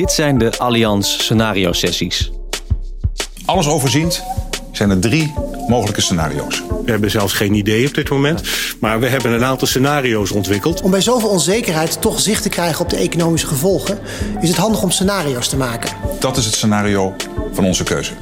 Dit zijn de Allianz scenario sessies. Alles overziend zijn er drie mogelijke scenario's. We hebben zelfs geen idee op dit moment. Maar we hebben een aantal scenario's ontwikkeld. Om bij zoveel onzekerheid toch zicht te krijgen op de economische gevolgen, is het handig om scenario's te maken. Dat is het scenario van onze keuze.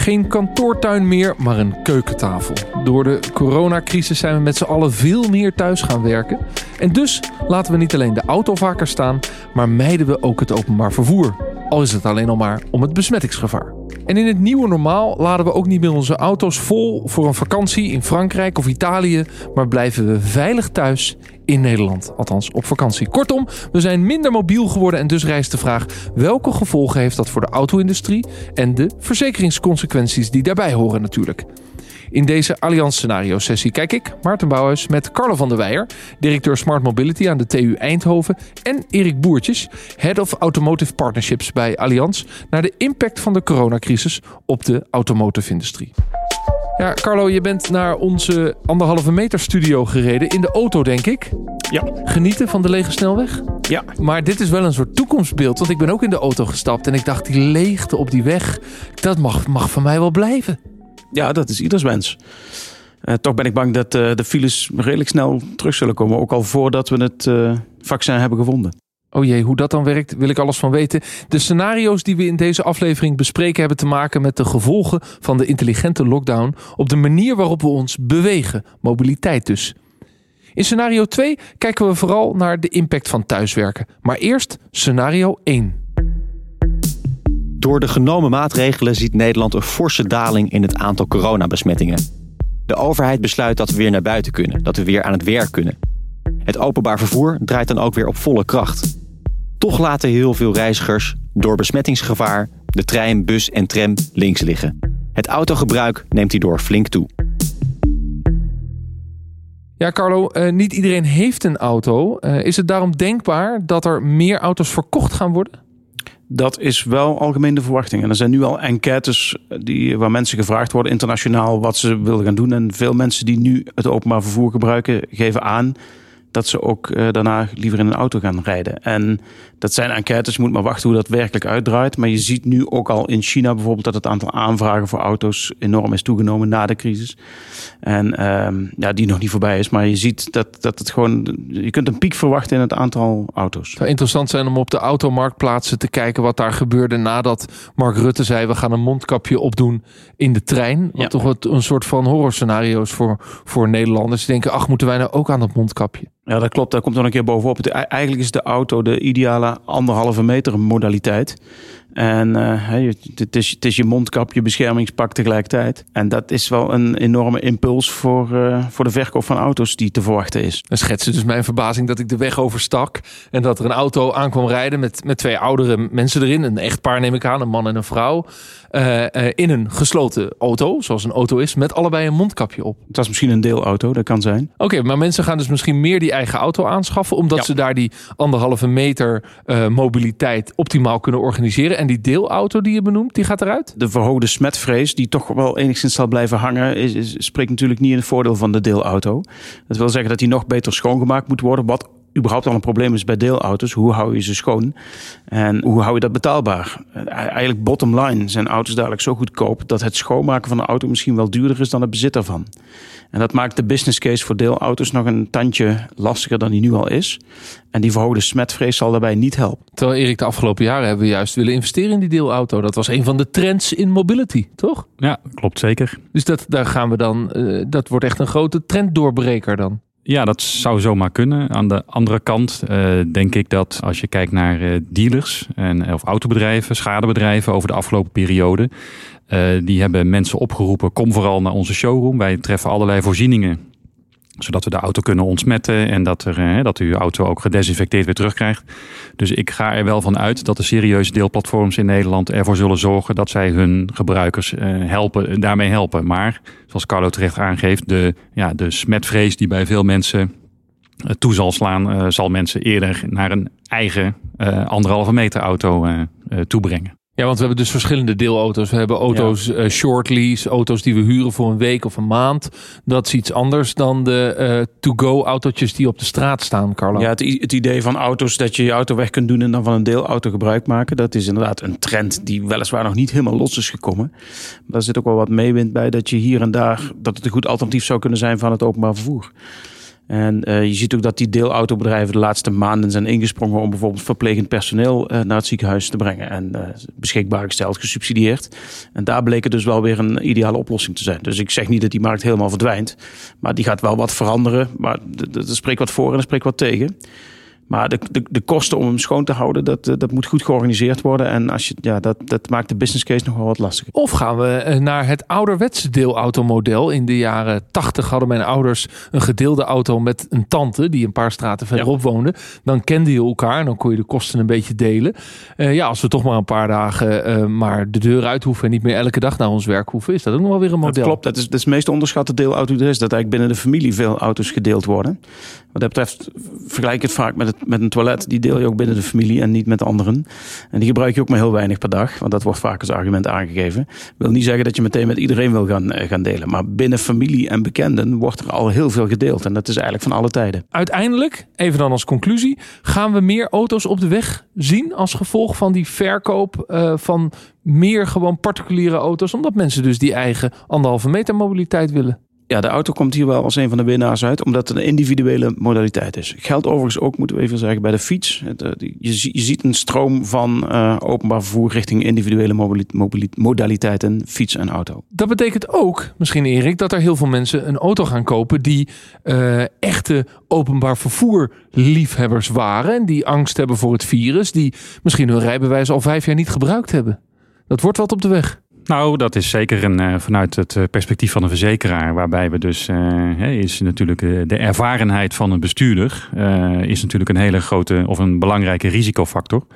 Geen kantoortuin meer, maar een keukentafel. Door de coronacrisis zijn we met z'n allen veel meer thuis gaan werken. En dus laten we niet alleen de auto vaker staan, maar mijden we ook het openbaar vervoer. Al is het alleen al maar om het besmettingsgevaar. En in het nieuwe normaal laden we ook niet meer onze auto's vol voor een vakantie in Frankrijk of Italië, maar blijven we veilig thuis in Nederland. Althans op vakantie. Kortom, we zijn minder mobiel geworden en dus rijst de vraag: welke gevolgen heeft dat voor de auto-industrie en de verzekeringsconsequenties die daarbij horen natuurlijk. In deze Allianz Scenario sessie kijk ik, Maarten Bouwhuis, met Carlo van der Weijer, directeur Smart Mobility aan de TU Eindhoven, en Erik Boertjes, Head of Automotive Partnerships bij Allianz, naar de impact van de coronacrisis op de automotive industrie. Ja, Carlo, je bent naar onze anderhalve meter studio gereden. In de auto, denk ik. Ja. Genieten van de lege snelweg? Ja. Maar dit is wel een soort toekomstbeeld. Want ik ben ook in de auto gestapt en ik dacht, die leegte op die weg, dat mag, mag van mij wel blijven. Ja, dat is ieders wens. Uh, toch ben ik bang dat uh, de files redelijk snel terug zullen komen. Ook al voordat we het uh, vaccin hebben gevonden. Oh jee, hoe dat dan werkt, wil ik alles van weten. De scenario's die we in deze aflevering bespreken hebben te maken met de gevolgen van de intelligente lockdown op de manier waarop we ons bewegen, mobiliteit dus. In scenario 2 kijken we vooral naar de impact van thuiswerken. Maar eerst scenario 1. Door de genomen maatregelen ziet Nederland een forse daling in het aantal coronabesmettingen. De overheid besluit dat we weer naar buiten kunnen, dat we weer aan het werk kunnen. Het openbaar vervoer draait dan ook weer op volle kracht. Toch laten heel veel reizigers door besmettingsgevaar de trein, bus en tram links liggen. Het autogebruik neemt hierdoor flink toe. Ja, Carlo, uh, niet iedereen heeft een auto. Uh, is het daarom denkbaar dat er meer auto's verkocht gaan worden? Dat is wel algemeen de verwachting. En er zijn nu al enquêtes die, waar mensen gevraagd worden internationaal wat ze willen gaan doen. En veel mensen die nu het openbaar vervoer gebruiken, geven aan dat ze ook uh, daarna liever in een auto gaan rijden. En dat zijn enquêtes, je moet maar wachten hoe dat werkelijk uitdraait. Maar je ziet nu ook al in China bijvoorbeeld dat het aantal aanvragen voor auto's enorm is toegenomen na de crisis. En uh, ja, die nog niet voorbij is. Maar je ziet dat, dat het gewoon, je kunt een piek verwachten in het aantal auto's. Het zou interessant zijn om op de automarktplaatsen te kijken wat daar gebeurde nadat Mark Rutte zei we gaan een mondkapje opdoen in de trein. Wat ja. toch een soort van horrorscenario's voor, voor Nederlanders. Die denken, ach, moeten wij nou ook aan dat mondkapje? Ja, dat klopt. Daar komt dan een keer bovenop. Het, eigenlijk is de auto de ideale anderhalve meter modaliteit. En uh, het, is, het is je mondkapje, beschermingspak tegelijkertijd. En dat is wel een enorme impuls voor, uh, voor de verkoop van auto's die te verwachten is. Dan schetsen dus mijn verbazing dat ik de weg overstak. En dat er een auto aankwam rijden met, met twee oudere mensen erin. Een echtpaar neem ik aan, een man en een vrouw. Uh, in een gesloten auto, zoals een auto is, met allebei een mondkapje op. Het was misschien een deelauto, dat kan zijn. Oké, okay, maar mensen gaan dus misschien meer die eigen auto aanschaffen, omdat ja. ze daar die anderhalve meter uh, mobiliteit optimaal kunnen organiseren. En die deelauto die je benoemt, die gaat eruit? De verhoogde smetvrees, die toch wel enigszins zal blijven hangen, is, spreekt natuurlijk niet in het voordeel van de deelauto. Dat wil zeggen dat die nog beter schoongemaakt moet worden, wat überhaupt al een probleem is bij deelauto's. Hoe hou je ze schoon? En hoe hou je dat betaalbaar? Eigenlijk bottom line zijn auto's dadelijk zo goedkoop dat het schoonmaken van een auto misschien wel duurder is dan het bezit ervan. En dat maakt de business case voor deelauto's nog een tandje lastiger dan die nu al is. En die verhoogde smetvrees zal daarbij niet helpen. Terwijl Erik, de afgelopen jaren hebben we juist willen investeren in die deelauto. Dat was een van de trends in mobility, toch? Ja, klopt zeker. Dus dat, daar gaan we dan, uh, dat wordt echt een grote trenddoorbreker dan. Ja, dat zou zomaar kunnen. Aan de andere kant uh, denk ik dat als je kijkt naar uh, dealers en, of autobedrijven, schadebedrijven over de afgelopen periode, die hebben mensen opgeroepen: kom vooral naar onze showroom. Wij treffen allerlei voorzieningen zodat we de auto kunnen ontsmetten en dat, er, dat u uw auto ook gedesinfecteerd weer terugkrijgt. Dus ik ga er wel van uit dat de serieuze deelplatforms in Nederland ervoor zullen zorgen dat zij hun gebruikers helpen, daarmee helpen. Maar, zoals Carlo terecht aangeeft, de, ja, de smetvrees die bij veel mensen toe zal slaan, zal mensen eerder naar een eigen anderhalve meter auto toebrengen. Ja, want we hebben dus verschillende deelauto's. We hebben auto's eh, short lease, auto's die we huren voor een week of een maand. Dat is iets anders dan de eh, to-go autootjes die op de straat staan, Carlo. Ja, het, het idee van auto's dat je je auto weg kunt doen en dan van een deelauto gebruik maken. Dat is inderdaad een trend die weliswaar nog niet helemaal los is gekomen. Maar daar zit ook wel wat meewind bij dat je hier en daar, dat het een goed alternatief zou kunnen zijn van het openbaar vervoer. En eh, je ziet ook dat die deelautobedrijven de laatste maanden zijn ingesprongen om bijvoorbeeld verplegend personeel eh, naar het ziekenhuis te brengen. En eh, beschikbaar gesteld, gesubsidieerd. En daar bleek het dus wel weer een ideale oplossing te zijn. Dus ik zeg niet dat die markt helemaal verdwijnt. Maar die gaat wel wat veranderen. Maar er spreekt wat voor en er spreekt wat tegen. Maar de, de, de kosten om hem schoon te houden, dat, eh, dat moet goed georganiseerd worden. En als je, ja, dat, dat maakt de business case nog wel wat lastiger. Of gaan we eh, naar het ouderwetse deelautomodel. In de jaren tachtig hadden mijn ouders een gedeelde auto met een tante die een paar straten verderop woonde. Dan kende je elkaar en dan kon je de kosten een beetje delen. Eh, ja, als we toch maar een paar dagen maar de deur uit hoeven en niet meer elke dag naar ons werk hoeven, is dat ook nog wel weer een model. Dat klopt, dat is, dat is het meest onderschatte deelauto er is. Dat eigenlijk binnen de familie veel auto's gedeeld worden. Wat dat betreft vergelijk ik het vaak met, het, met een toilet. Die deel je ook binnen de familie en niet met anderen. En die gebruik je ook maar heel weinig per dag. Want dat wordt vaak als argument aangegeven. wil niet zeggen dat je meteen met iedereen wil gaan, eh, gaan delen. Maar binnen familie en bekenden wordt er al heel veel gedeeld. En dat is eigenlijk van alle tijden. Uiteindelijk, even dan als conclusie, gaan we meer auto's op de weg zien als gevolg van die verkoop eh, van meer gewoon particuliere auto's. Omdat mensen dus die eigen anderhalve meter mobiliteit willen. Ja, de auto komt hier wel als een van de winnaars uit, omdat het een individuele modaliteit is. Geldt overigens ook, moeten we even zeggen, bij de fiets. Eh, je, zie- je ziet een stroom van eh, openbaar vervoer richting individuele modaliteiten, fiets en auto. Dat betekent ook, misschien Erik, dat er heel veel mensen een auto gaan kopen die eh, echte openbaar vervoer liefhebbers waren. En die angst hebben voor het virus. Die misschien hun rijbewijs al vijf jaar niet gebruikt hebben. Dat wordt wat op de weg. Nou, dat is zeker een, eh, vanuit het eh, perspectief van een verzekeraar. Waarbij we dus, eh, is natuurlijk de ervarenheid van een bestuurder. is natuurlijk een hele grote of een belangrijke risicofactor.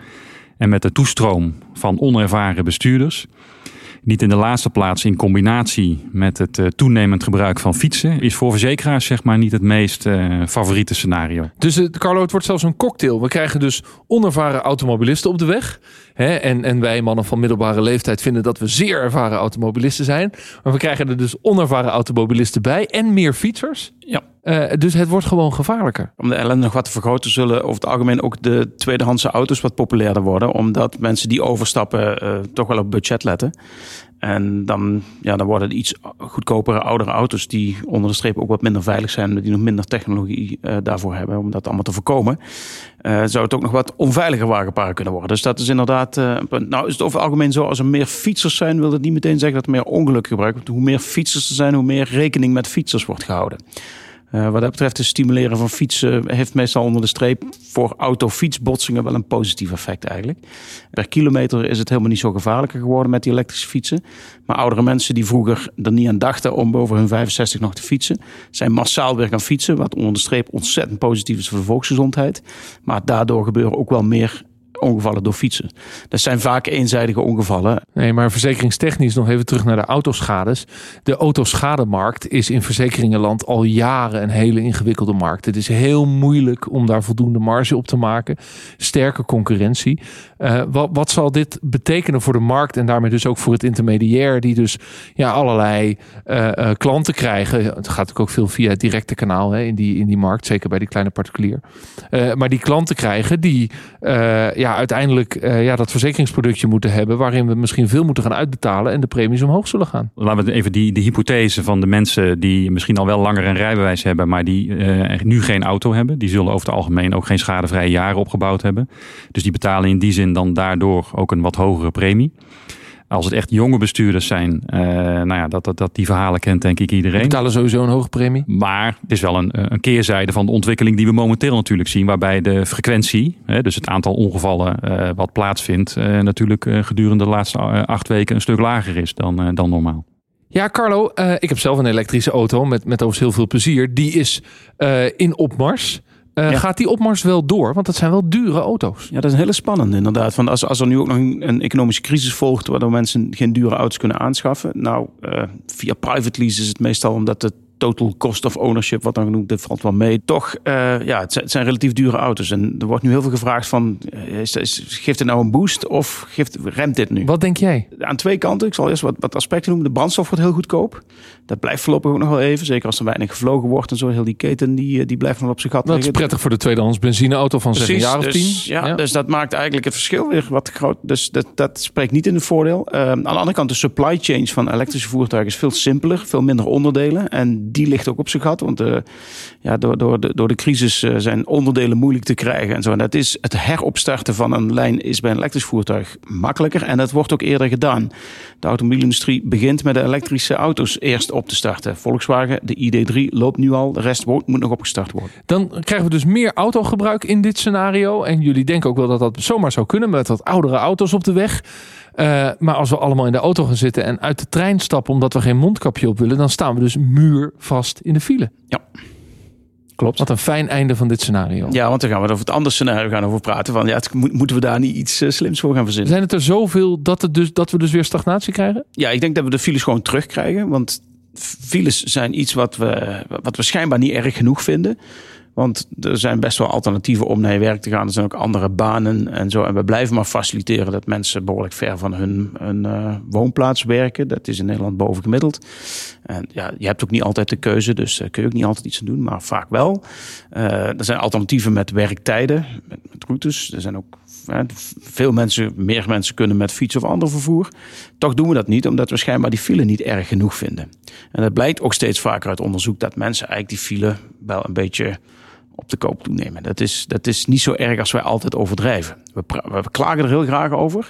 En met de toestroom van onervaren bestuurders. Niet in de laatste plaats in combinatie met het eh, toenemend gebruik van fietsen. Is voor verzekeraars zeg maar niet het meest eh, favoriete scenario. Dus het, Carlo, het wordt zelfs een cocktail. We krijgen dus onervaren automobilisten op de weg. Hè? En, en wij mannen van middelbare leeftijd vinden dat we zeer ervaren automobilisten zijn. Maar we krijgen er dus onervaren automobilisten bij en meer fietsers. Ja. Eh, dus het wordt gewoon gevaarlijker. Om de ellende nog wat te vergroten, zullen over het algemeen ook de tweedehandse auto's wat populairder worden. Omdat mensen die overstappen eh, toch wel op budget letten. En dan, ja, dan worden iets goedkopere, oudere auto's die onder de streep ook wat minder veilig zijn. Die nog minder technologie eh, daarvoor hebben om dat allemaal te voorkomen. zou het ook nog wat onveiliger wagenpark kunnen worden. Dus dat is inderdaad een punt. Nou is het over het algemeen zo, als er meer fietsers zijn, wil dat niet meteen zeggen dat er meer ongeluk gebruikt wordt. Hoe meer fietsers er zijn, hoe meer rekening met fietsers wordt gehouden. Eh, wat dat betreft, het stimuleren van fietsen heeft meestal onder de streep voor auto-fietsbotsingen wel een positief effect eigenlijk. Per kilometer is het helemaal niet zo gevaarlijker geworden met die elektrische fietsen. Maar oudere mensen die vroeger er niet aan dachten om boven hun 65 nog te fietsen, zijn massaal weer gaan fietsen. Wat onder de streep ontzettend positief is voor de volksgezondheid. Maar daardoor gebeuren ook wel meer ongevallen door fietsen. Dat zijn vaak eenzijdige ongevallen. Nee, maar verzekeringstechnisch nog even terug naar de autoschades. De autoschademarkt is in verzekeringenland al jaren een hele ingewikkelde markt. Het is heel moeilijk om daar voldoende marge op te maken. Sterke concurrentie. Eh, wat, wat zal dit betekenen voor de markt en daarmee dus ook voor het intermediair, die dus ja, allerlei eh, eh, klanten krijgen? Het gaat ook veel via het directe kanaal hè, in, die, in die markt, zeker bij die kleine particulier. Maar die klanten krijgen die eh, ja, uiteindelijk eh, ja, dat verzekeringsproductje moeten hebben, waarin we misschien veel moeten gaan uitbetalen en de premies omhoog zullen gaan. Laten we even die, de hypothese van de mensen die misschien al wel langer een rijbewijs hebben, maar die eh, nu geen auto hebben. Die zullen over het algemeen ook geen schadevrije jaren opgebouwd hebben. Dus die betalen in die zin dan daardoor ook een wat hogere premie. Als het echt jonge bestuurders zijn, eh, nou ja, dat, dat, dat, die verhalen kent denk ik iedereen. betalen sowieso een hoge premie. Maar het is wel een, eh, een keerzijde van de ontwikkeling die we momenteel natuurlijk zien. Waarbij de frequentie, hè, dus het aantal ongevallen eh, wat plaatsvindt, natuurlijk gedurende de laatste acht weken een stuk lager is dan, dan normaal. Ja, Carlo, ik heb zelf een elektrische auto met, met overigens heel veel plezier. Die is in opmars. Eh, Ja. Gaat die opmars wel door? Want dat zijn wel dure auto's. Ja, dat is een hele spannende inderdaad. Want als, als er nu ook nog een, een economische crisis volgt... waardoor mensen geen dure auto's kunnen aanschaffen... nou, eh, via private lease is het meestal omdat het total cost of ownership, wat dan genoemd, dat valt wel mee. Toch, uh, ja, het zijn, het zijn, relatief dure auto's. En er wordt nu heel veel gevraagd van, is, is, geeft het nou een boost of geeft, remt dit nu? Wat denk jij? Aan twee kanten. Ik zal eerst wat, wat aspecten noemen. De brandstof wordt heel goedkoop. Dat blijft voorlopig ook nog wel even. Zeker als er weinig gevlogen wordt en zo. Heel die keten, die, die blijft nog op zijn gat Dat is prettig voor de tweedehands benzineauto van zeg een jaar of dus, tien. Ja, ja, dus dat maakt eigenlijk het verschil weer wat groot. Dus dat, dat spreekt niet in het voordeel. Uh, aan de andere kant, de supply chain van elektrische voertuigen is veel simpeler. Veel minder onderdelen. En die ligt ook op zijn gat. Want uh, ja, door, door, de, door de crisis uh, zijn onderdelen moeilijk te krijgen. En zo. En dat is het heropstarten van een lijn is bij een elektrisch voertuig makkelijker. En dat wordt ook eerder gedaan. De automobielindustrie begint met de elektrische auto's eerst op te starten. Volkswagen, de ID3 loopt nu al. De rest moet nog opgestart worden. Dan krijgen we dus meer autogebruik in dit scenario. En jullie denken ook wel dat dat zomaar zou kunnen met wat oudere auto's op de weg. Uh, maar als we allemaal in de auto gaan zitten en uit de trein stappen omdat we geen mondkapje op willen, dan staan we dus muurvast in de file. Ja. Klopt. Wat een fijn einde van dit scenario. Ja, want dan gaan we over het andere scenario gaan over praten. Van, ja, het, moeten we daar niet iets uh, slims voor gaan verzinnen? Zijn het er zoveel dat, het dus, dat we dus weer stagnatie krijgen? Ja, ik denk dat we de files gewoon terugkrijgen. Want files zijn iets wat we, wat we schijnbaar niet erg genoeg vinden. Want er zijn best wel alternatieven om naar je werk te gaan. Er zijn ook andere banen en zo. En we blijven maar faciliteren dat mensen behoorlijk ver van hun, uh, woonplaats werken. Dat is in Nederland boven gemiddeld. En ja, je hebt ook niet altijd de keuze, dus daar kun je ook niet altijd iets aan doen, maar vaak wel. Uh, er zijn alternatieven met werktijden, met, routes. Er zijn ook veel mensen, meer mensen kunnen met fiets of ander vervoer. Toch doen we dat niet, omdat we schijnbaar die file niet erg genoeg vinden. En dat blijkt ook steeds vaker uit onderzoek dat mensen eigenlijk die file wel een beetje op de koop toenemen. Dat is, dat is niet zo erg als wij altijd overdrijven. We, klagen er heel graag over.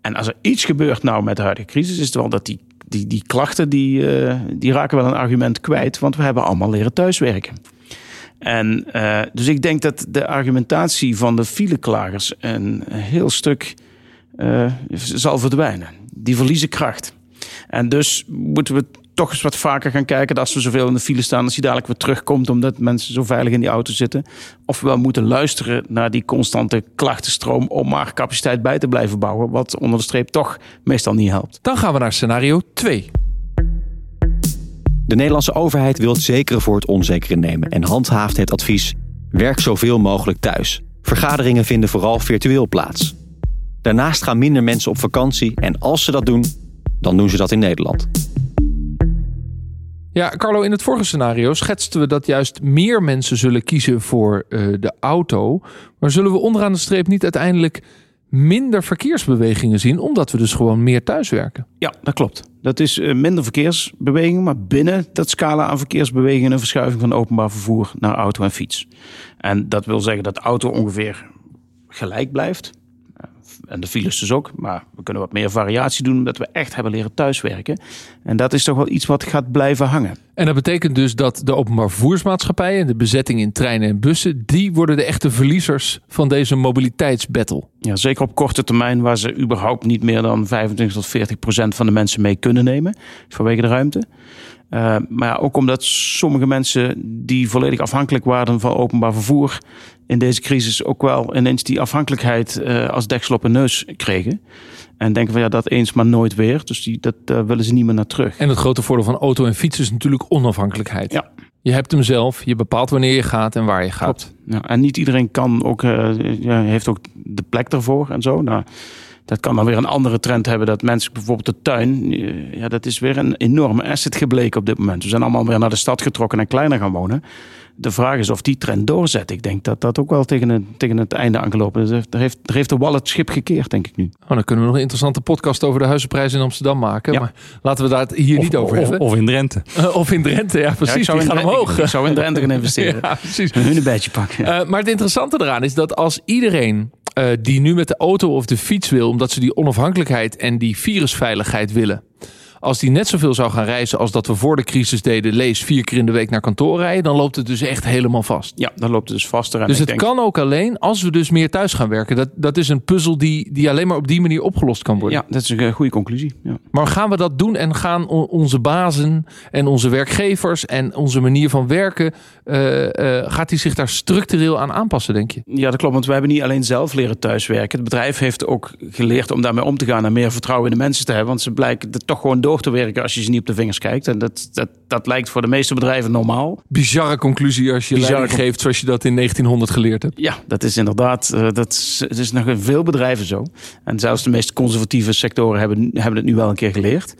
En als er iets gebeurt nou met de huidige crisis, is het wel dat die, die, die klachten, die, uh, die raken wel een argument kwijt. Want we hebben allemaal leren thuiswerken. En uh, dus ik denk dat de argumentatie van de fileklagers een heel stuk uh, zal verdwijnen. Die verliezen kracht. En dus moeten we toch eens wat vaker gaan kijken dat als we zoveel in de file staan, als hij dadelijk weer terugkomt omdat mensen zo veilig in die auto zitten. Of we wel moeten luisteren naar die constante klachtenstroom om maar capaciteit bij te blijven bouwen, wat onder de streep toch meestal niet helpt. Dan gaan we naar scenario 2. De Nederlandse overheid wil het zekere voor het onzekere nemen en handhaaft het advies: werk zoveel mogelijk thuis. Vergaderingen vinden vooral virtueel plaats. Daarnaast gaan minder mensen op vakantie en als ze dat doen, dan doen ze dat in Nederland. Ja, Carlo, in het vorige scenario schetsten we dat juist meer mensen zullen kiezen voor uh, de auto. Maar zullen we onderaan de streep niet uiteindelijk minder verkeersbewegingen zien, omdat we dus gewoon meer thuiswerken? Ja, dat klopt. Dat is uh, minder verkeersbewegingen, maar binnen dat scala aan verkeersbewegingen een verschuiving van openbaar vervoer naar auto en fiets. En dat wil zeggen dat de auto ongeveer gelijk blijft. En de files dus ook. Maar we kunnen wat meer variatie doen omdat we echt hebben leren thuiswerken. En dat is toch wel iets wat gaat blijven hangen. En dat betekent dus dat de openbaar vervoersmaatschappijen, de bezetting in treinen en bussen, die worden de echte verliezers van deze mobiliteitsbattle. Ja, zeker op korte termijn waar ze überhaupt niet meer dan 25 tot 40 procent van de mensen mee kunnen nemen. Vanwege de ruimte. Uh, maar ja, ook omdat sommige mensen die volledig afhankelijk waren van openbaar vervoer in deze crisis ook wel ineens die afhankelijkheid uh, als deksel op hun neus kregen. En denken van ja, dat eens maar nooit weer. Dus die, dat uh, willen ze niet meer naar terug. En het grote voordeel van auto en fiets is natuurlijk onafhankelijkheid. Ja. Je hebt hem zelf, je bepaalt wanneer je gaat en waar je gaat. Klopt. Ja, en niet iedereen kan ook, uh, ja, heeft ook de plek ervoor en zo. Nou, dat kan dan weer een andere trend hebben dat mensen bijvoorbeeld de tuin, ja, dat is weer een enorme asset gebleken op dit moment. We zijn allemaal weer naar de stad getrokken en kleiner gaan wonen. De vraag is of die trend doorzet. Ik denk dat dat ook wel tegen het, tegen het einde aangelopen is. Er heeft, er heeft de wal het schip gekeerd, denk ik nu. Oh, dan kunnen we nog een interessante podcast over de huizenprijzen in Amsterdam maken. Ja. Maar laten we daar het hier of, niet over of, hebben. Of in Drenthe. Uh, of in Drenthe, ja precies. Ja, ik zou die gaan in, omhoog. Ik zou in Drenthe gaan investeren. ja, precies. Hun een beetje pakken. Ja. Uh, maar het interessante eraan is dat als iedereen uh, die nu met de auto of de fiets wil, omdat ze die onafhankelijkheid en die virusveiligheid willen. Als die net zoveel zou gaan reizen als dat we voor de crisis deden, lees vier keer in de week naar kantoor rijden, dan loopt het dus echt helemaal vast. Ja, dan loopt het dus vaster. Dus het denk... kan ook alleen als we dus meer thuis gaan werken. Dat, dat is een puzzel die, die alleen maar op die manier opgelost kan worden. Ja, dat is een goede conclusie. Ja. Maar gaan we dat doen en gaan onze bazen en onze werkgevers en onze manier van werken, uh, uh, gaat die zich daar structureel aan aanpassen, denk je? Ja, dat klopt. Want we hebben niet alleen zelf leren thuiswerken. Het bedrijf heeft ook geleerd om daarmee om te gaan en meer vertrouwen in de mensen te hebben. Want ze blijken het toch gewoon door door te werken als je ze niet op de vingers kijkt. En dat, dat, dat lijkt voor de meeste bedrijven normaal. Bizarre conclusie als je Bizarre leiding geeft zoals je dat in 1900 geleerd hebt. Ja, dat is inderdaad, uh, dat is, het is nog in veel bedrijven zo. En zelfs de meest conservatieve sectoren hebben, hebben het nu wel een keer geleerd.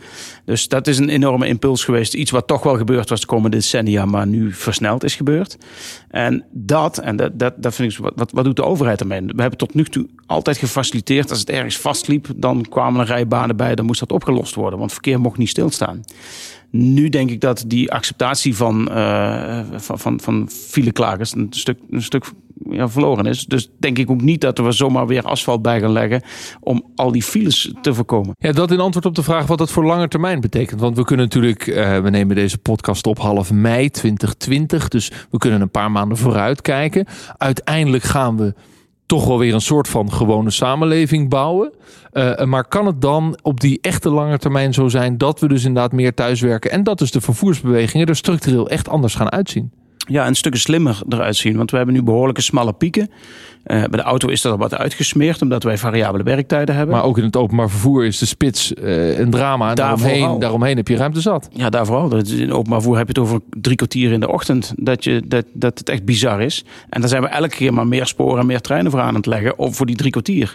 Dus dat is een enorme impuls geweest. Iets wat toch wel gebeurd was de komende decennia, maar nu versneld is gebeurd. En dat, en dat, dat, dat vind ik, wat, wat, wat doet de overheid ermee? We hebben tot nu toe altijd gefaciliteerd. Als het ergens vastliep, dan kwamen er rijbanen bij, dan moest dat opgelost worden. Want verkeer mocht niet stilstaan. Nu denk ik dat die acceptatie van, uh, van, van, van fileklagers een stuk, een stuk ja, verloren is. Dus denk ik ook niet dat we zomaar weer asfalt bij gaan leggen om al die files te voorkomen. Ja, dat in antwoord op de vraag wat dat voor lange termijn betekent. Want we kunnen natuurlijk, uh, we nemen deze podcast op half mei 2020. Dus we kunnen een paar maanden vooruit kijken. Uiteindelijk gaan we toch wel weer een soort van gewone samenleving bouwen. Uh, maar kan het dan op die echte lange termijn zo zijn dat we dus inderdaad meer thuiswerken en dat dus de vervoersbewegingen er structureel echt anders gaan uitzien? Ja, een stukje slimmer eruit zien. Want we hebben nu behoorlijke smalle pieken. Uh, bij de auto is dat al wat uitgesmeerd, omdat wij variabele werktijden hebben. Maar ook in het openbaar vervoer is de spits uh, een drama. En daaromheen, daaromheen heb je ruimte zat. Ja, daar vooral. In openbaar vervoer heb je het over drie kwartier in de ochtend. Dat, je, dat, dat het echt bizar is. En dan zijn we elke keer maar meer sporen en meer treinen voor aan het leggen. Of voor die drie kwartier.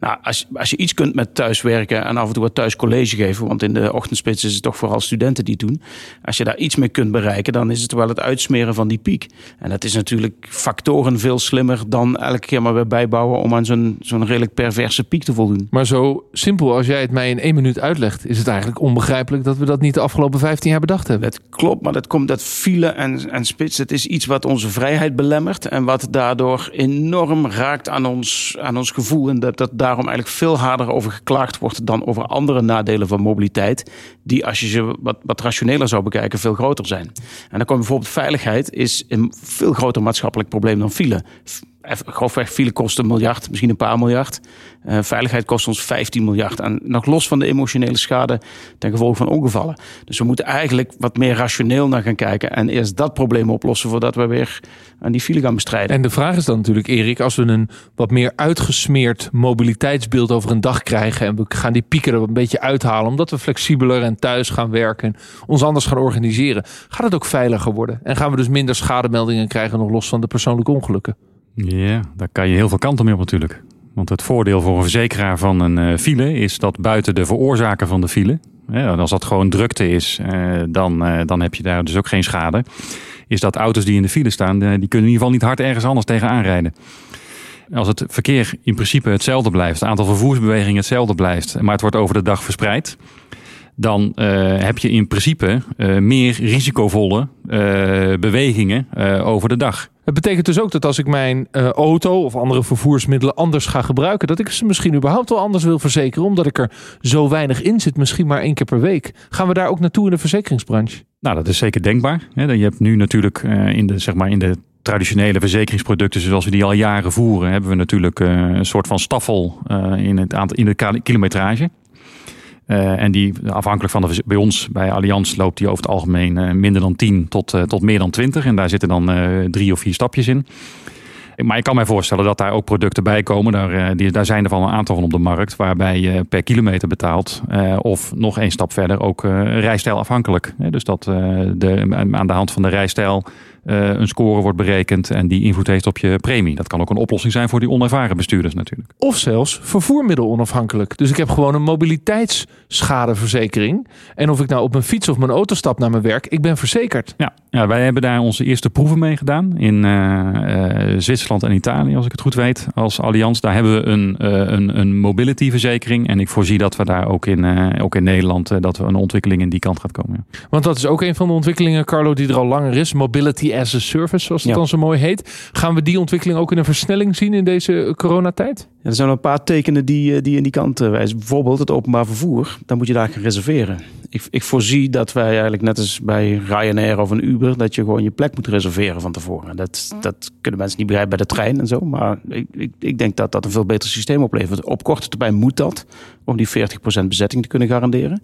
Nou, als, als je iets kunt met thuiswerken en af en toe wat thuis college geven. Want in de ochtendspits is het toch vooral studenten die het doen. Als je daar iets mee kunt bereiken, dan is het wel het uitsmeren van die piek. En dat is natuurlijk factoren veel slimmer dan elke keer maar weer bijbouwen om aan zo'n zo'n redelijk perverse piek te voldoen. Maar zo simpel als jij het mij in één minuut uitlegt, is het eigenlijk onbegrijpelijk dat we dat niet de afgelopen 15 jaar bedacht hebben. Dat klopt, maar dat komt dat file en, en spits. Het is iets wat onze vrijheid belemmert en wat daardoor enorm raakt aan ons, aan ons gevoel. En dat, dat daarom eigenlijk veel harder over geklaagd wordt dan over andere nadelen van mobiliteit. Die als je ze wat, wat rationeler zou bekijken, veel groter zijn. En dan komt bijvoorbeeld veiligheid is een veel groter maatschappelijk probleem dan file grofweg file kost een miljard, misschien een paar miljard. Uh, veiligheid kost ons 15 miljard. En nog los van de emotionele schade ten gevolge van ongevallen. Dus we moeten eigenlijk wat meer rationeel naar gaan kijken. En eerst dat probleem oplossen voordat we weer aan die file gaan bestrijden. En de vraag is dan natuurlijk, Erik, als we een wat meer uitgesmeerd mobiliteitsbeeld over een dag krijgen. En we gaan die pieken er een beetje uithalen. Omdat we flexibeler en thuis gaan werken. Ons anders gaan organiseren. Gaat het ook veiliger worden? En gaan we dus minder schademeldingen krijgen, nog los van de persoonlijke ongelukken? Ja, daar kan je heel veel kanten mee op natuurlijk. Want het voordeel voor een verzekeraar van een uh, file is dat buiten de veroorzaker van de file, als dat gewoon drukte is, uh, dan, uh, dan heb je daar dus ook geen schade. Is dat auto's die in de file staan, die kunnen in ieder geval niet hard ergens anders tegen aanrijden. Als het verkeer in principe hetzelfde blijft, het aantal vervoersbewegingen hetzelfde blijft, maar het wordt over de dag verspreid, dan heb je in principe meer risicovolle bewegingen over de dag. Het betekent dus ook dat als ik mijn uh, auto of andere vervoersmiddelen anders ga gebruiken, dat ik ze misschien überhaupt wel anders wil verzekeren, omdat ik er zo weinig in zit, misschien maar één keer per week. Gaan we daar ook naartoe in de verzekeringsbranche? Nou, dat is zeker denkbaar. Je hebt nu natuurlijk uh, in de, zeg maar in de traditionele verzekeringsproducten zoals we die al jaren voeren, hebben we natuurlijk uh, een soort van staffel in, het aantal, in de kilometrage. Uh, en die afhankelijk van de, bij ons, bij Allianz, loopt die over het algemeen uh, minder dan 10 tot, uh, tot meer dan 20. En daar zitten dan drie of vier stapjes in. Maar ik kan mij voorstellen dat daar ook producten bij komen. Daar, die, daar zijn er van een aantal van op de markt. Waarbij je per kilometer betaalt. of nog één stap verder ook rijstijl afhankelijk. dus dat de, aan de hand van de rijstijl een score wordt berekend en die invloed heeft op je premie. Dat kan ook een oplossing zijn voor die onervaren bestuurders natuurlijk. Of zelfs vervoermiddel onafhankelijk. Dus ik heb gewoon een mobiliteitsschadeverzekering. En of ik nou op mijn fiets of mijn auto stap naar mijn werk, ik ben verzekerd. Ja, ja wij hebben daar onze eerste proeven mee gedaan in uh, uh, Zwitserland en Italië, als ik het goed weet, als Allianz. Daar hebben we een, een, een mobility verzekering. En ik voorzie dat we daar ook in, ook in Nederland, dat we een ontwikkeling in die kant gaat komen. Ja. Want dat is ook een van de ontwikkelingen, Carlo, die er al langer is. Mobility as a service, zoals het ja. dan zo mooi heet. Gaan we die ontwikkeling ook in een versnelling zien in deze coronatijd? Ja, er zijn een paar tekenen die, die in die kant wijzen. Bijvoorbeeld het openbaar vervoer. Dan moet je daar gaan reserveren. Ik, ik voorzie dat wij eigenlijk net als bij Ryanair of een Uber... dat je gewoon je plek moet reserveren van tevoren. Dat, dat kunnen mensen niet begrijpen bij de trein en zo. Maar ik, ik, ik denk dat dat een veel beter systeem oplevert. Op korte termijn moet dat. Om die 40% bezetting te kunnen garanderen.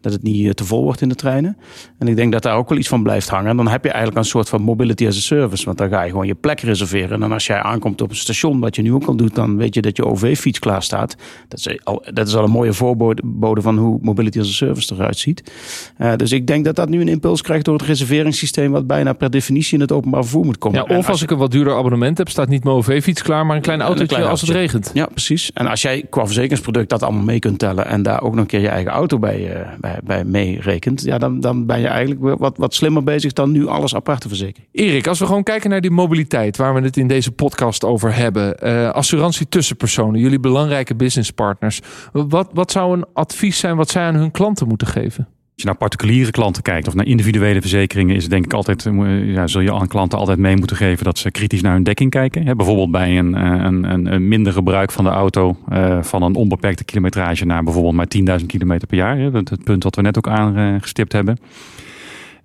Dat het niet te vol wordt in de treinen. En ik denk dat daar ook wel iets van blijft hangen. En dan heb je eigenlijk een soort van mobility as a service. Want dan ga je gewoon je plek reserveren. En als jij aankomt op een station, wat je nu ook al doet... dan weet je dat je OV-fiets klaar staat. Dat is, al, dat is al een mooie voorbode van hoe mobility as a service eruit ziet. Ziet. Uh, dus ik denk dat dat nu een impuls krijgt door het reserveringssysteem, wat bijna per definitie in het openbaar vervoer moet komen. Ja, of als, ik een wat duurder abonnement heb, staat niet mijn OV-fiets klaar, maar een klein autootje als het regent. Ja, precies. En als jij qua verzekeringsproduct dat allemaal mee kunt tellen en daar ook nog een keer je eigen auto bij, uh, bij, bij meerekent, ja, dan, dan ben je eigenlijk wat, wat slimmer bezig dan nu alles apart te verzekeren. Erik, als we gewoon kijken naar die mobiliteit, waar we het in deze podcast over hebben, uh, assurantie tussenpersonen, jullie belangrijke businesspartners, wat, wat zou een advies zijn wat zij aan hun klanten moeten geven? Als je naar particuliere klanten kijkt of naar individuele verzekeringen, is denk ik altijd, eh, ja, zul je aan klanten altijd mee moeten geven dat ze kritisch naar hun dekking kijken. bijvoorbeeld bij een, een, een, een, minder gebruik van de auto, van een onbeperkte kilometrage naar bijvoorbeeld maar 10.000 kilometer per jaar. Het punt wat we net ook aangestipt hebben.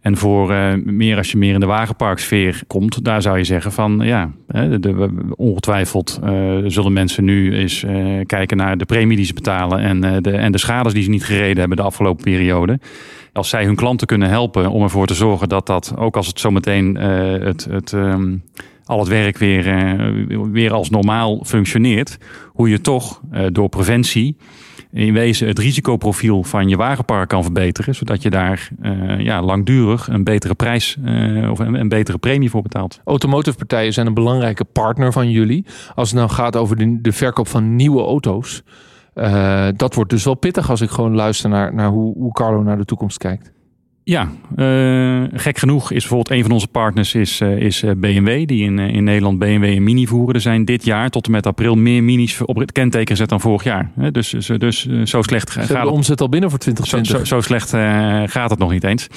En voor uh, meer als je meer in de wagenparksfeer komt, daar zou je zeggen van ja, de, ongetwijfeld uh, zullen mensen nu eens uh, kijken naar de premie die ze betalen en, de, en de schades die ze niet gereden hebben de afgelopen periode. Als zij hun klanten kunnen helpen om ervoor te zorgen dat dat, ook als het zometeen het, het, um, al het werk weer, weer als normaal functioneert, hoe je toch door preventie in wezen het risicoprofiel van je wagenpark kan verbeteren. Zodat je daar uh, ja, langdurig een betere prijs uh, of een, betere premie voor betaalt. Automotive partijen zijn een belangrijke partner van jullie. Als het nou gaat over de, de verkoop van nieuwe auto's. Uh, dat wordt dus wel pittig als ik gewoon luister naar, naar hoe, hoe Carlo naar de toekomst kijkt. Ja, uh, gek genoeg is bijvoorbeeld een van onze partners is, uh, is eh, BMW, die in, in Nederland BMW en Mini voeren. Er zijn dit jaar tot en met april meer Minis op het kenteken gezet dan vorig jaar. Dus, dus, dus zo slecht gaat het. de omzet al binnen voor 2020. Zo, zo, zo slecht gaat het nog niet eens.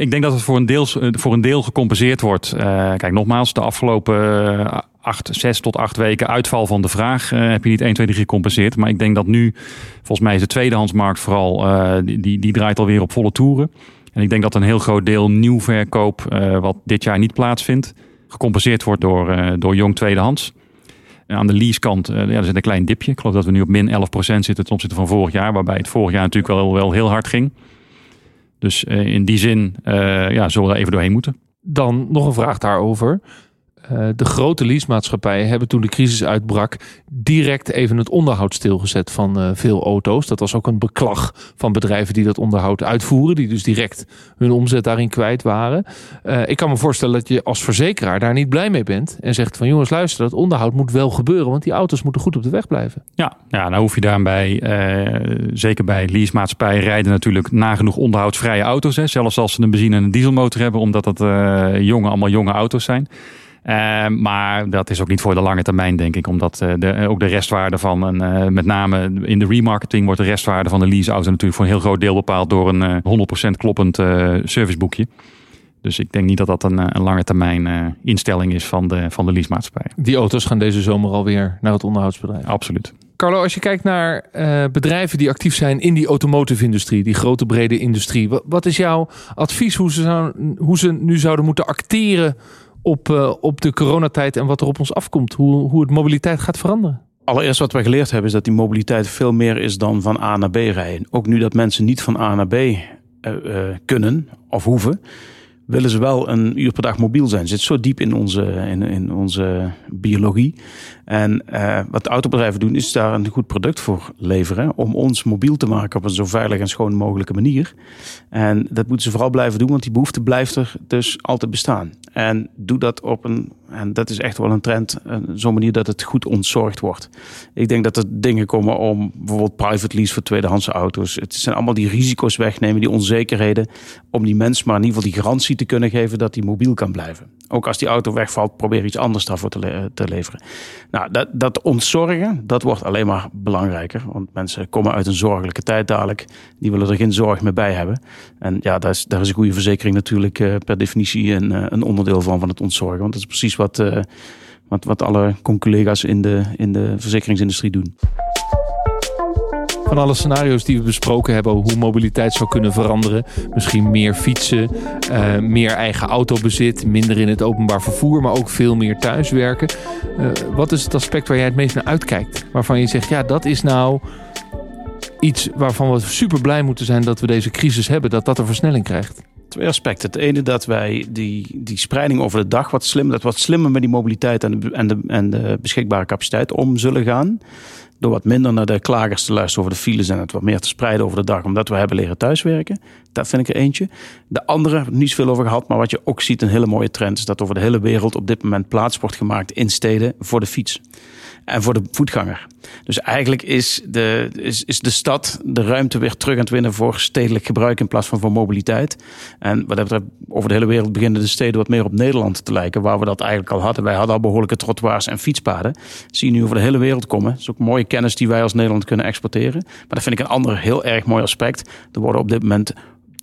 ik denk dat het voor een deel, voor een deel gecompenseerd wordt. kijk, nogmaals, de afgelopen acht, zes tot acht weken uitval van de vraag heb je niet 1, 2, 3 gecompenseerd. Maar ik denk dat nu, volgens mij is de tweedehandsmarkt vooral, die, die, die draait alweer op volle toeren. En ik denk dat een heel groot deel nieuw verkoop, uh, wat dit jaar niet plaatsvindt, gecompenseerd wordt door, uh, door jong tweedehands. En aan de leasekant, uh, ja, er zit een klein dipje. Ik geloof dat we nu op min 11% zitten ten opzichte van vorig jaar, waarbij het vorig jaar natuurlijk wel, wel heel hard ging. Dus in die zin ja, zullen we er even doorheen moeten. Dan nog een vraag daarover. Uh, de grote leasemaatschappijen hebben toen de crisis uitbrak direct even het onderhoud stilgezet van uh, veel auto's. Dat was ook een beklag van bedrijven die dat onderhoud uitvoeren, die dus direct hun omzet daarin kwijt waren. Uh, ik kan me voorstellen dat je als verzekeraar daar niet blij mee bent en zegt van jongens luister, dat onderhoud moet wel gebeuren, want die auto's moeten goed op de weg blijven. Ja, ja nou hoef je daarbij, zeker bij leasemaatschappijen rijden natuurlijk nagenoeg onderhoudsvrije auto's. Hè, zelfs als ze een benzine- en een dieselmotor hebben, omdat dat jonge, allemaal jonge auto's zijn. Uh, maar dat is ook niet voor de lange termijn, denk ik. Omdat uh, de, ook de restwaarde van een, uh, met name in de remarketing wordt de restwaarde van de leaseauto natuurlijk voor een heel groot deel bepaald door een 100% kloppend serviceboekje. Dus ik denk niet dat dat een, een lange termijn instelling is van de, van de leasemaatschappij. Die auto's gaan deze zomer alweer naar het onderhoudsbedrijf. Absoluut. Carlo, als je kijkt naar bedrijven die actief zijn in die automotive industrie, die grote brede industrie. Wat, wat is jouw advies hoe ze, zou, hoe ze nu zouden moeten acteren op, uh, op de coronatijd en wat er op ons afkomt. Hoe, hoe het mobiliteit gaat veranderen. Allereerst wat we geleerd hebben is dat die mobiliteit veel meer is dan van A naar B rijden. Ook nu dat mensen niet van A naar B uh, uh, kunnen of hoeven willen ze wel een uur per dag mobiel zijn. Zit zo diep in onze, in, in onze biologie. En uh, wat de autobedrijven doen, is daar een goed product voor leveren. Om ons mobiel te maken op een zo veilig en schoon mogelijke manier. En dat moeten ze vooral blijven doen, want die behoefte blijft er dus altijd bestaan. En doe dat op een, en dat is echt wel een trend, zo'n manier dat het goed ontzorgd wordt. Ik denk dat er dingen komen om bijvoorbeeld private lease voor tweedehandse auto's. Het zijn allemaal die risico's wegnemen, die onzekerheden. Om die mensen maar in ieder geval die garantie te kunnen geven dat die mobiel kan blijven. Ook als die auto wegvalt, probeer iets anders daarvoor te, le te leveren. Nou, dat, dat ontzorgen, dat wordt alleen maar belangrijker. Want mensen komen uit een zorgelijke tijd dadelijk. Die willen er geen zorg meer bij hebben. En ja, daar is, daar is een goede verzekering natuurlijk uh, per definitie een, een onderdeel van, van het ontzorgen. Want dat is precies wat, uh, wat, wat alle collega's in de, in de verzekeringsindustrie doen. Van alle scenario's die we besproken hebben, hoe mobiliteit zou kunnen veranderen. Misschien meer fietsen, uh, meer eigen autobezit, minder in het openbaar vervoer, maar ook veel meer thuiswerken. Uh, wat is het aspect waar jij het meest naar uitkijkt? Waarvan je zegt, ja, dat is nou iets waarvan we super blij moeten zijn dat we deze crisis hebben, dat dat een versnelling krijgt. Twee aspecten. Het ene dat wij die, die spreiding over de dag wat slimmer, dat wat slimmer met die mobiliteit en de, en, de, en de beschikbare capaciteit om zullen gaan. door wat minder naar de klagers te luisteren over de files en het wat meer te spreiden over de dag, omdat we hebben leren thuiswerken. Dat vind ik er eentje. De andere, niet zoveel over gehad, maar wat je ook ziet, een hele mooie trend, is dat over de hele wereld op dit moment plaats wordt gemaakt in steden voor de fiets en voor de voetganger. Dus eigenlijk is de, is, is de stad de ruimte weer terug aan het winnen voor stedelijk gebruik in plaats van voor mobiliteit. En wat dat betreft, over de hele wereld beginnen de steden wat meer op Nederland te lijken, waar we dat eigenlijk al hadden. Wij hadden al behoorlijke trottoirs en fietspaden. Zie je nu over de hele wereld komen. Dat is ook mooie kennis die wij als Nederland kunnen exporteren. Maar dat vind ik een ander heel erg mooi aspect. Er worden op dit moment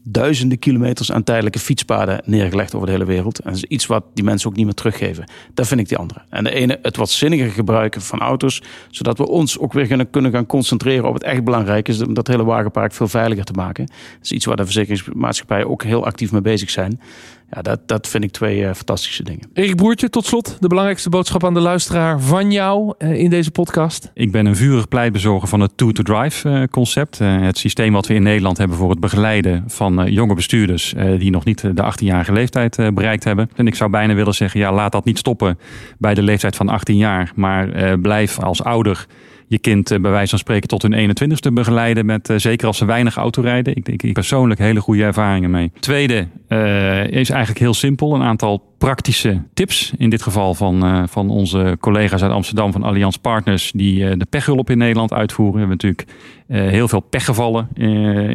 duizenden kilometers aan tijdelijke fietspaden neergelegd over de hele wereld. En dat is iets wat die mensen ook niet meer teruggeven. Dat vind ik die andere. En de ene, het wat zinniger gebruiken van auto's, zodat we ons ook weer kunnen gaan concentreren op het echt belangrijk is, om dat hele wagenpark veel veiliger te maken. Dat is iets waar de verzekeringsmaatschappijen ook heel actief mee bezig zijn. Ja, dat, dat vind ik twee uh, fantastische dingen. Erik Boertje, tot slot de belangrijkste boodschap aan de luisteraar van jou uh, in deze podcast. Ik ben een vurig pleitbezorger van het Two-to-Drive uh, concept. het systeem wat we in Nederland hebben voor het begeleiden van jonge bestuurders die nog niet de 18-jarige leeftijd bereikt hebben. En ik zou bijna willen zeggen, ja, laat dat niet stoppen bij de leeftijd van 18 jaar, maar blijf als ouder je kind bij wijze van spreken tot hun 21ste begeleiden. Met, zeker als ze weinig autorijden. Ik denk ik persoonlijk hele goede ervaringen mee. Tweede uh, is eigenlijk heel simpel. Een aantal praktische tips. In dit geval van, van onze collega's uit Amsterdam van Allianz Partners. Die de pechhulp in Nederland uitvoeren. We hebben natuurlijk heel veel pechgevallen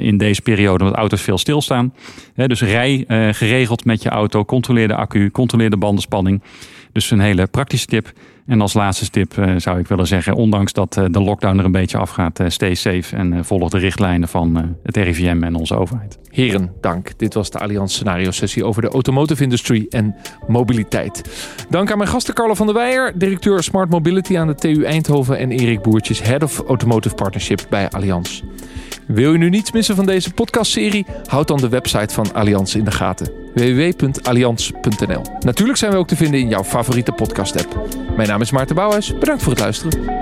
in deze periode. Omdat auto's veel stilstaan. dus rij geregeld met je auto. Controleer de accu. Controleer de bandenspanning. Dus een hele praktische tip. En als laatste tip uh, zou ik willen zeggen, ondanks dat uh, de lockdown er een beetje afgaat, uh, stay safe en volg de richtlijnen van het RIVM en onze overheid. Heren, dank. Dit was de Allianz Scenario Sessie over de automotive industry en mobiliteit. Dank aan mijn gasten Carlo van der Weijer, directeur Smart Mobility aan de TU Eindhoven en Erik Boertjes, Head of Automotive Partnership bij Allianz. Wil je nu niets missen van deze podcastserie? Houd dan de website van Allianz in de gaten. www.allianz.nl Natuurlijk zijn we ook te vinden in jouw favoriete podcast app. Mijn naam is Maarten Bouwhuis. Bedankt voor het luisteren.